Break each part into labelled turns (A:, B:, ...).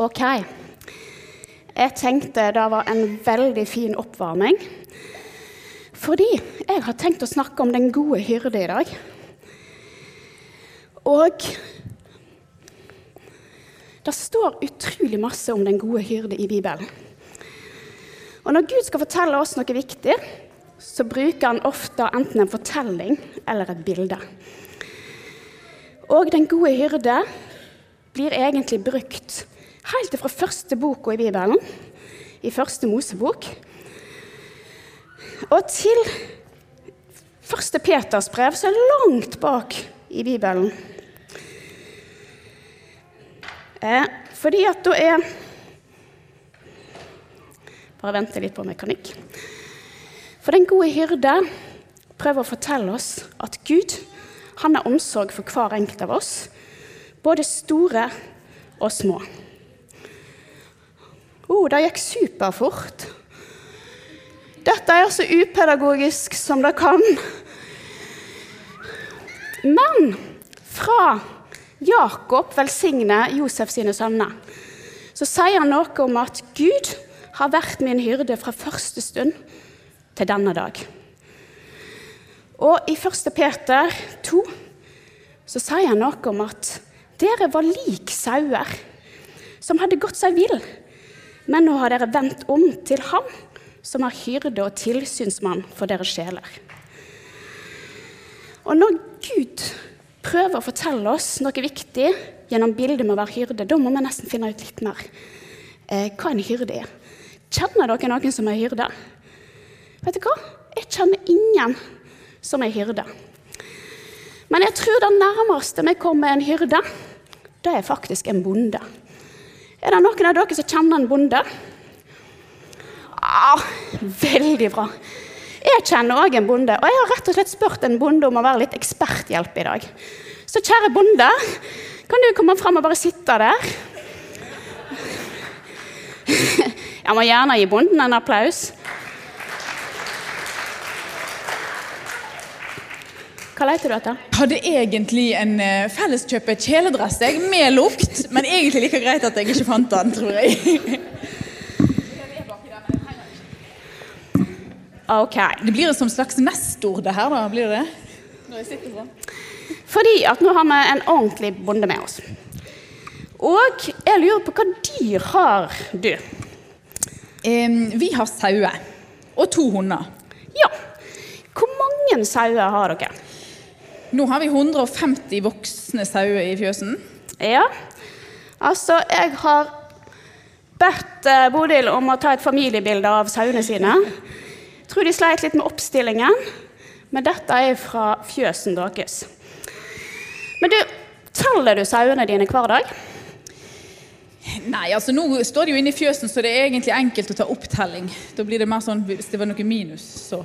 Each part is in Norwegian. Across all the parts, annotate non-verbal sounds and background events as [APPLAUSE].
A: Ok. Jeg tenkte det var en veldig fin oppvarming. Fordi jeg har tenkt å snakke om den gode hyrde i dag. Og det står utrolig masse om den gode hyrde i Bibelen. Og når Gud skal fortelle oss noe viktig, så bruker han ofte enten en fortelling eller et bilde. Og den gode hyrde blir egentlig brukt helt fra første boka i Bibelen, i første Mosebok, og til første Peters brev, så er langt bak i Bibelen. Eh, fordi at da er Bare vente litt på mekanikk. For den gode hyrde prøver å fortelle oss at Gud han har omsorg for hver enkelt av oss, både store og små. Oh, det gikk superfort. Dette er så upedagogisk som det kan. Men fra Jakob velsigner Josef sine sønner, så sier han noe om at Gud har vært min hyrde fra første stund til denne dag. Og i 1. Peter 2 så sier han noe om at dere var lik sauer som hadde gått seg vill, men nå har dere vendt om til ham som er hyrde og tilsynsmann for deres sjeler. Og når Gud prøver å fortelle oss noe viktig gjennom bildet med å være hyrde, da må vi nesten finne ut litt mer eh, hva en hyrde er. Kjenner dere noen som er hyrde? Vet du hva? Jeg kjenner ingen som er hyrde. Men jeg tror det nærmeste vi kommer en hyrde, det er faktisk en bonde. Er det noen av dere som kjenner en bonde? Ah, veldig bra. Jeg kjenner òg en bonde, og jeg har rett og slett spurt en bonde om å være litt eksperthjelp i dag. Så kjære bonde, kan du komme fram og bare sitte der? [LAUGHS] Jeg må gjerne gi bonden en applaus. Hva leter du etter?
B: Hadde egentlig en uh, felleskjøpet kjeledress jeg, med lukt, men egentlig like greit at jeg ikke fant den, tror jeg.
A: Ok.
B: Det blir en sånn slags nestor, det her, da? Blir det det? Når jeg sitter sånn.
A: Fordi at nå har vi en ordentlig bonde med oss. Og jeg lurer på hva dyr har du?
B: Um, vi har sauer. Og to hunder.
A: Ja. Hvor mange sauer har dere?
B: Nå har vi 150 voksne sauer i fjøsen.
A: Ja. Altså, jeg har bedt eh, Bodil om å ta et familiebilde av sauene sine. Jeg tror de sleit litt med oppstillingen, men dette er fra fjøsen deres. Men du, teller du sauene dine hver dag?
B: Nei, altså nå står de jo inne i fjøsen, så det er egentlig enkelt å ta opptelling. Da blir det mer sånn, Hvis det var noe minus, så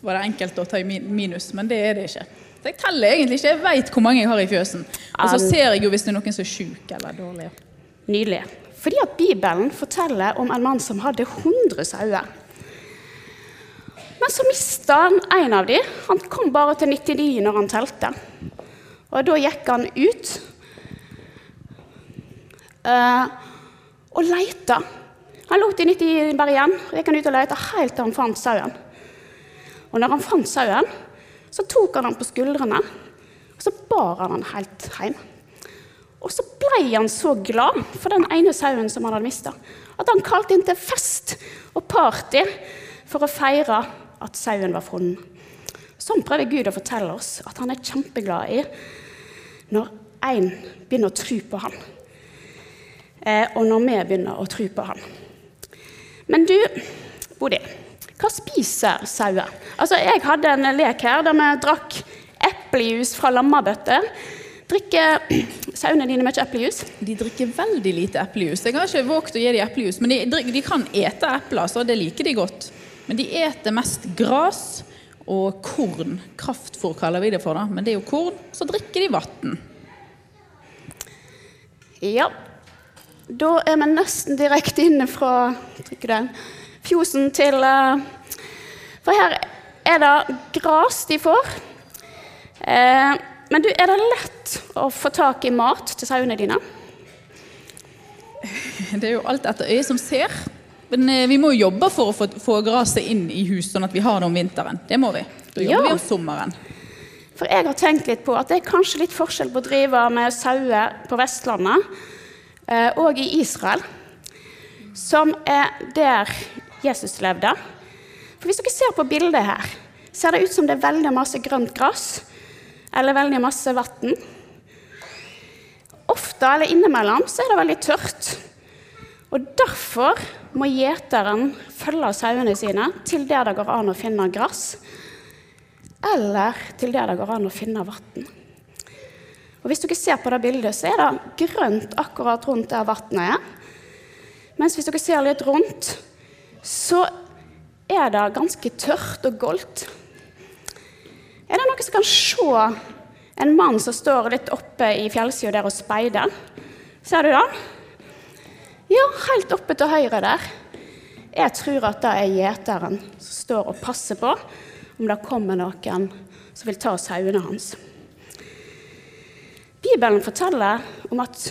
B: var det enkelt å ta i minus, men det er det ikke. Så jeg teller egentlig ikke. Jeg veit hvor mange jeg har i fjøsen. Og så ser jeg jo hvis det er noen som er sjuk eller dårlig.
A: Nydelig. Fordi at Bibelen forteller om en mann som hadde 100 sauer. Men så mista han en av dem. Han kom bare til 99 når han telte. Og da gikk han ut uh, og leita. Han lot de 99 bare igjen. og gikk han ut og leita helt til han fant sauen. Og når han fant sauen, så tok han han på skuldrene og så bar han han helt hjem. Og så ble han så glad for den ene sauen som han hadde mista, at han kalte inn til fest og party for å feire at sauen var funnet. Sånn prøver Gud å fortelle oss at han er kjempeglad i når en begynner å tro på han. Eh, og når vi begynner å tro på han. Men du, Bodil, hva spiser sauer? Altså, jeg hadde en lek her der vi drakk eplejus fra lammebøtter. Drikker [CLEARS THROAT] sauene dine mye eplejus?
B: De drikker veldig lite eplejus. Jeg har ikke våget å gi dem eplejus, men de, de, kan ete epler, så det liker de godt. Men de eter mest gras og korn. Kraftfôr kaller vi det for, da. men det er jo korn. Så drikker de vann.
A: Ja. Da er vi nesten direkte inne fra fjosen til uh, For her er det gras de får. Eh, men du, er det lett å få tak i mat til sauene dine? [LAUGHS]
B: Det er jo alt etter øyet som ser. Men eh, vi må jo jobbe for å få, få gresset inn i hus, sånn at vi har det om vinteren. Det må vi. Da jobber
A: Ja.
B: vi om sommeren.
A: For jeg har tenkt litt på at det er kanskje litt forskjell på å drive med sauer på Vestlandet eh, og i Israel, som er der Jesus levde. For Hvis dere ser på bildet her, ser det ut som det er veldig masse grønt gress eller veldig masse vann. Ofte eller innimellom så er det veldig tørt. Og Derfor må gjeteren følge sauene sine til der det går an å finne gress eller til der det går an å finne vann. Og Hvis dere ser på det bildet, så er det grønt akkurat rundt der vannet er. Mens hvis dere ser litt rundt, så er det ganske tørt og goldt. Er det noen som kan se en mann som står litt oppe i fjellsida der og speider? Ser du det? Ja, helt oppe til høyre der. Jeg tror at det er gjeteren som står og passer på om det kommer noen som vil ta sauene hans. Bibelen forteller om at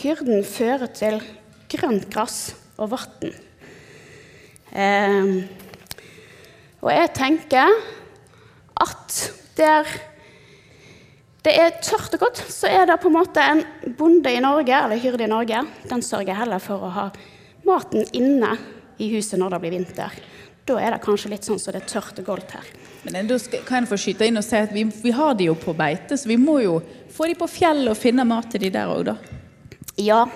A: hyrden fører til grønt gress og vann. Eh, og jeg tenker at der det er tørt og godt, så er det på en måte en bonde i Norge, eller hyrde i Norge, den sørger heller for å ha maten inne i huset når det blir vinter. Da er det kanskje litt sånn som det er tørt og goldt her.
B: Men da kan jeg få skyte inn og si at vi, vi har de jo på beite, så vi må jo få de på fjellet og finne mat til de der òg, da.
A: Ja,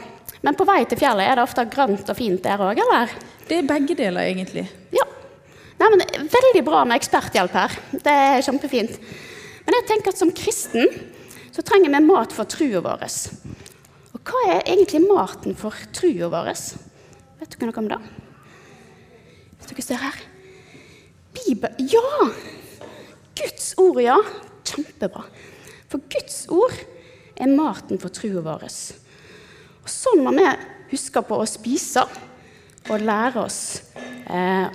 A: men på vei til fjellet er det ofte grønt og fint der òg, eller?
B: Det er begge deler, egentlig.
A: Ja. Nei, men Veldig bra med eksperthjelp her. Det er kjempefint. Men jeg tenker at som kristen så trenger vi mat for trua vår. Og hva er egentlig maten for trua vår? Vet dere noe om det? Hvis dere ser her Bibel Ja! Guds ord, ja. Kjempebra. For Guds ord er maten for trua vår. Og sånn må vi huske på å spise og lære oss eh,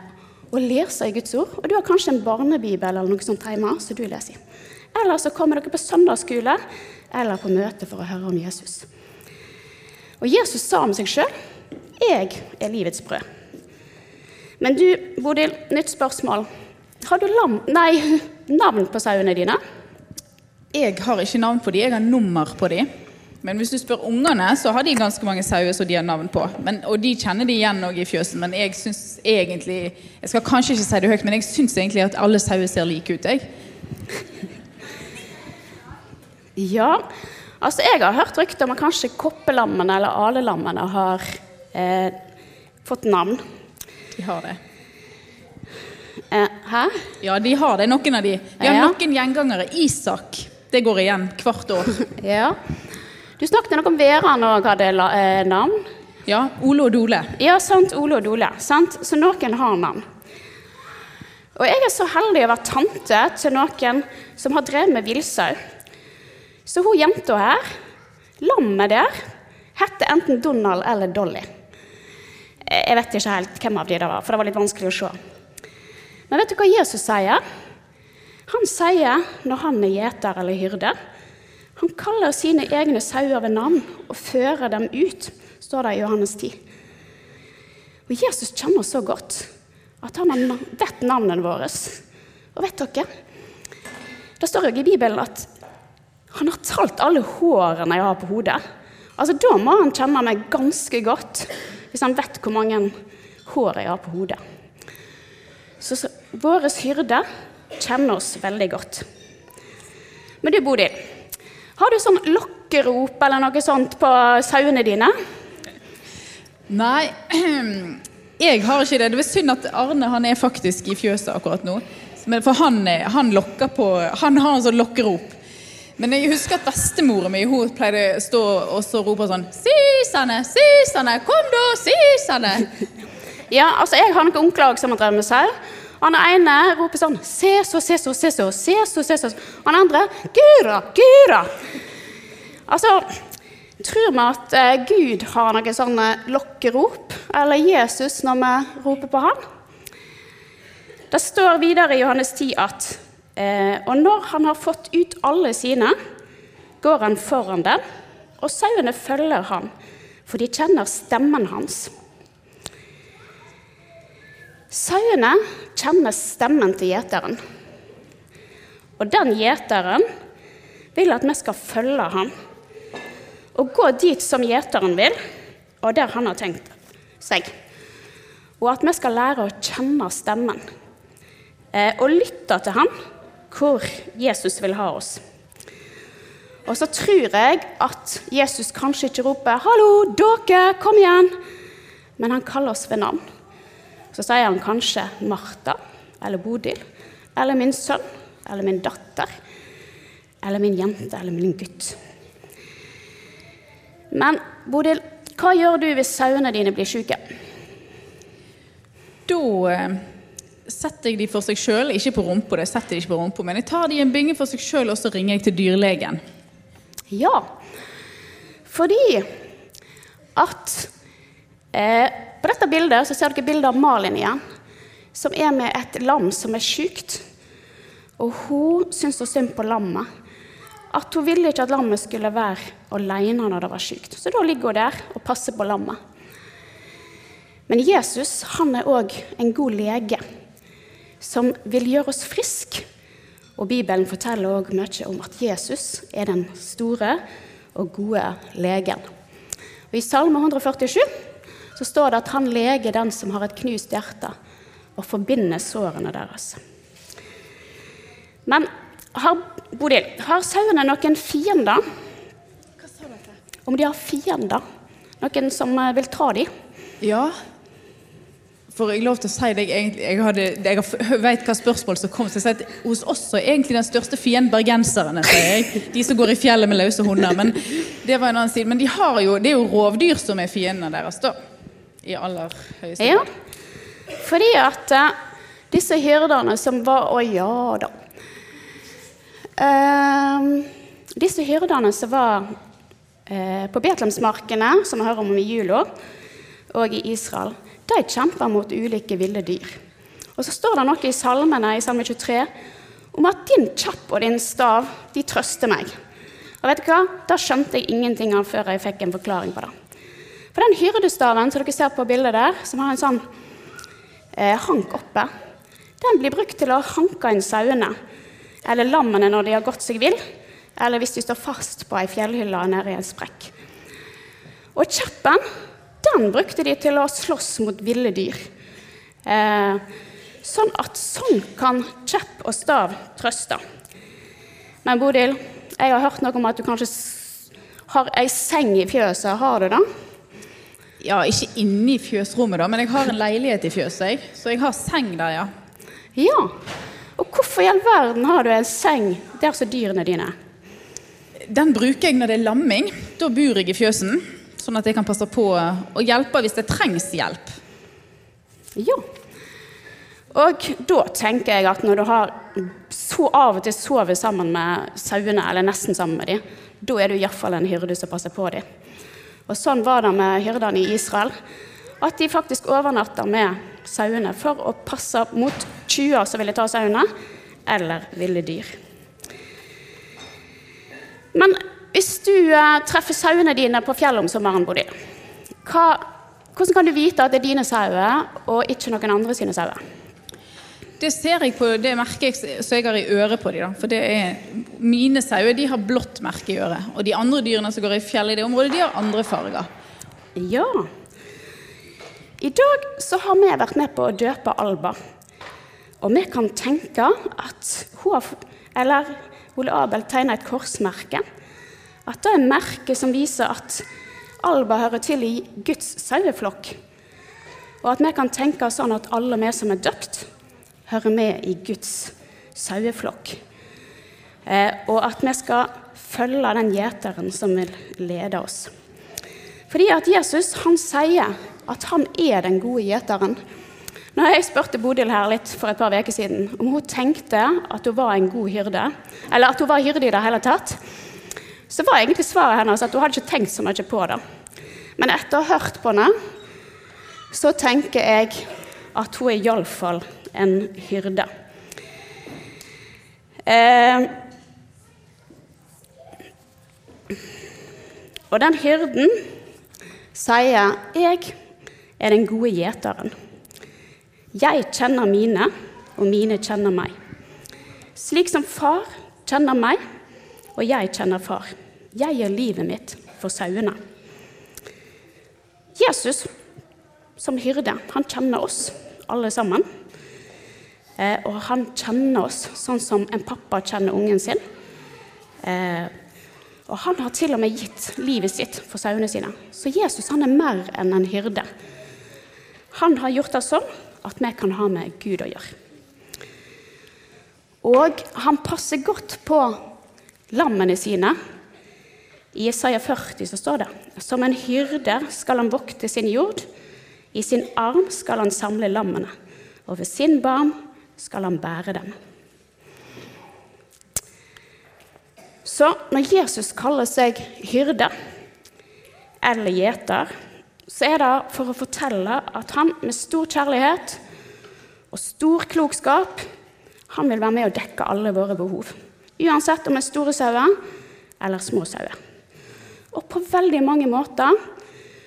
A: å lese i Guds ord. Og du har kanskje en barnebibel eller noe sånt hjemme som du leser i. Eller så kommer dere på søndagsskole eller på møte for å høre om Jesus. Og Jesus sa om seg sjøl 'Jeg er livets brød'. Men du, Bodil, nytt spørsmål. Har du lam nei, [LAUGHS] navn på sauene dine?
B: Jeg har ikke navn på dem, jeg har nummer på de. Men hvis du spør ungene, så har de ganske mange sauer som de har navn på. Men, og de kjenner de igjen også i fjøsen, men jeg syns egentlig Jeg skal kanskje ikke si det høyt, men jeg syns egentlig at alle sauer ser like ut, jeg. [LAUGHS]
A: Ja. Altså, jeg har hørt rykter om at kanskje koppelammene eller alelammene har eh, fått navn.
B: De har det.
A: Eh, hæ?
B: Ja, de har det, noen av de. Vi har
A: Ja.
B: noen gjengangere. Isak. Det går igjen hvert år. [LAUGHS]
A: Ja. Du snakket noe om Veran òg hadde eh, navn.
B: Ja, Ole og Dole.
A: Ja, sant. Ole og Dole. Sant? Så noen har navn. Og jeg er så heldig å være tante til noen som har drevet med villsau. Så hun jenta her, lammet der, hette enten Donald eller Dolly. Eh, Jeg vet ikke helt hvem av de det var, for det var litt vanskelig å se. Men vet du hva Jesus sier? Han sier, når han er gjeter eller hyrde, han kaller sine egne sauer ved navn og fører dem ut, står det i Johannes 10. Og Jesus kjenner oss så godt at han har vet navnene våre. Og vet dere, det står jo i Bibelen at han har talt alle hårene jeg har på hodet. Altså, Da må han kjenne meg ganske godt, hvis han vet hvor mange hår jeg har på hodet. Så, så vår hyrde kjenner oss veldig godt. Men du, Bodil, har du sånn lokkerop eller noe sånt på sauene dine?
B: Nei, [CLEARS THROAT] jeg har ikke det. Det er synd at Arne han er faktisk i fjøset akkurat nå. Men For han, han lokker på Han har en sånn lokkerop. Men jeg husker at bestemoren min hun pleide å stå og så rope sånn Sisane, Sisane, kom da, Sisane!
A: Ja, altså jeg har noen onkler som har drevet med sau. Han ene roper sånn Seso, seso, seso, seso, seso. Og han andre Gura, Gura. Altså, tror vi at eh, Gud har noen sånne lokkerop? Eller Jesus når vi roper på ham? Det står videre i Johannes 10 at eh, Og når han har fått ut alle sine, går han foran dem, og sauene følger ham, for de kjenner stemmen hans. Sauene kjenner stemmen til gjeteren. Og den gjeteren vil at vi skal følge ham og gå dit som gjeteren vil, og der han har tenkt seg. Og at vi skal lære å kjenne stemmen eh, og lytte til ham hvor Jesus vil ha oss. Og så tror jeg at Jesus kanskje ikke roper 'Hallo, dere, kom igjen!' Men han kaller oss ved navn. Så sier han kanskje Martha eller Bodil eller min sønn eller min datter eller min jente eller min gutt. Men Bodil, hva gjør du hvis sauene dine blir syke?
B: Da eh, setter jeg de for seg sjøl, ikke på rumpa, det setter de ikke på rumpa, men jeg tar de i en binge for seg sjøl, og så ringer jeg til dyrlegen.
A: Ja, fordi at eh, På dette bildet så ser dere bildet av Malin igjen, som er med et lam som er sykt. Og hun syns så synd på lammet at hun ville ikke at lammet skulle være alene når det var sykt. Så da ligger hun der og passer på lammet. Men Jesus han er òg en god lege som vil gjøre oss friske. Og Bibelen forteller òg mye om at Jesus er den store og gode legen. Og I Salme 147 så står det at han leger den som har et knust hjerte, og forbinder sårene deres. Men har, Bodil, har sauene noen fiender?
B: Hva sa dere?
A: Om de har fiender? Noen som eh, vil ta dem?
B: Ja. Får jeg lov til å si det? Jeg, Jeg, hadde, jeg vet hva spørsmål som kom. Så jeg sier at hos oss er egentlig den største fienden bergenserne, sier jeg. De som går i fjellet med løse hunder. Men det var en annen side. Men de jo, det er jo rovdyr som er fiendene deres, da. I aller høyeste
A: Ja, fordi at eh, disse hyrdene som var Å ja da. Uh, disse hyrdene som var uh, på Betlehemsmarkene, som vi hører om i jula, og i Israel, de kjemper mot ulike ville dyr. Og så står det noe i salmene i Salme 23 om at din kjapp og din stav, de trøster meg. Og vet du hva? Da skjønte jeg ingenting av før jeg fikk en forklaring på det. For den hyrdestaven som dere ser på bildet der, som har en sånn eh, hank oppe, den blir brukt til å hanke inn sauene, eller lammene når de har gått seg vill, eller hvis de står fast på ei fjellhylle nede i en sprekk. Og kjeppen, den brukte de til å slåss mot ville dyr. Eh, sånn at sånn kan kjepp og stav trøste. Men Bodil, jeg har hørt noe om at du kanskje har ei seng i fjøset. Har du det?
B: Ja, ikke inne i fjøsrommet, da, men jeg har en leilighet i fjøset. Så jeg har seng der, ja.
A: Ja. Og hvorfor i all verden har du en seng der som dyrene dine?
B: Den bruker jeg når det er lamming. Da bor jeg i fjøsen, sånn at jeg kan passe på å hjelpe hvis det trengs hjelp.
A: Ja. Og da tenker jeg at når du har så av og til sover sammen med sauene, eller nesten sammen med dem, da er du iallfall en hyrde som passer på dem. Og sånn var det med hyrdene i Israel. At de faktisk overnatta med sauene for å passe mot tjuer som ville ta sauene, eller ville dyr. Men hvis du eh, treffer sauene dine på fjellet om sommeren, Bodil, hva, hvordan kan du vite at det er dine sauer, og ikke noen andre sine sauer?
B: Det ser jeg på, det jeg så jeg har i øret på dem. For det er, mine sauer de har blått merke i øret. Og de andre dyrene som går i fjellet i det området, de har andre farger.
A: Ja. I dag så har vi vært med på å døpe Alba. Og vi kan tenke at hun eller Ole Abel tegna et korsmerke. At det er et merke som viser at Alba hører til i Guds saueflokk. Og at vi kan tenke sånn at alle vi som er døpt, hører med i Guds saueflokk. Eh, og at vi skal følge den gjeteren som vil lede oss. Fordi at Jesus han sier at han er den gode gjeteren. Når jeg spurte Bodil her litt for et par uker siden om hun tenkte at hun var en god hyrde, eller at hun var hyrde i det hele tatt, så var egentlig svaret hennes at hun hadde ikke tenkt så mye på det. Men etter å ha hørt på henne, så tenker jeg at hun er iallfall en hyrde. Eh, og den hyrden sier, 'Jeg er den gode gjeteren'. Jeg kjenner mine, og mine kjenner meg. Slik som far kjenner meg, og jeg kjenner far. Jeg gir livet mitt for sauene. Jesus som hyrde, han kjenner oss alle sammen. Eh, og han kjenner oss sånn som en pappa kjenner ungen sin. Eh, og han har til og med gitt livet sitt for sauene sine. Så Jesus han er mer enn en hyrde. Han har gjort det sånn at vi kan ha med Gud å gjøre. Og han passer godt på lammene sine. I Isaiah 40 så står det som en hyrde skal han vokte sin jord. I sin arm skal han samle lammene, og ved sin barm skal han bære dem. Så når Jesus kaller seg hyrde eller gjeter, så er det for å fortelle at han med stor kjærlighet og stor klokskap han vil være med å dekke alle våre behov. Uansett om det er store sauer eller små sauer. Og på veldig mange måter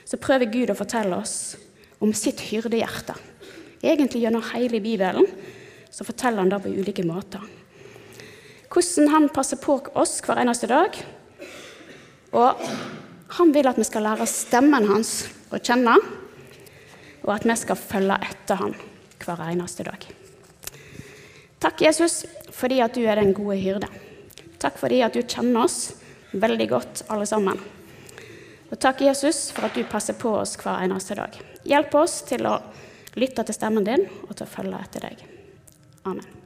A: så prøver Gud å fortelle oss om sitt hyrdehjerte. Egentlig gjennom hele Bibelen så forteller han det på ulike måter. Hvordan han passer på oss hver eneste dag. Og han vil at vi skal lære stemmen hans å kjenne, og at vi skal følge etter han hver eneste dag. Takk, Jesus, fordi at du er den gode hyrde. Takk fordi at du kjenner oss veldig godt, alle sammen. Og takk, Jesus, for at du passer på oss hver eneste dag. Hjelp oss til å lytte til stemmen din og til å følge etter deg. Amen.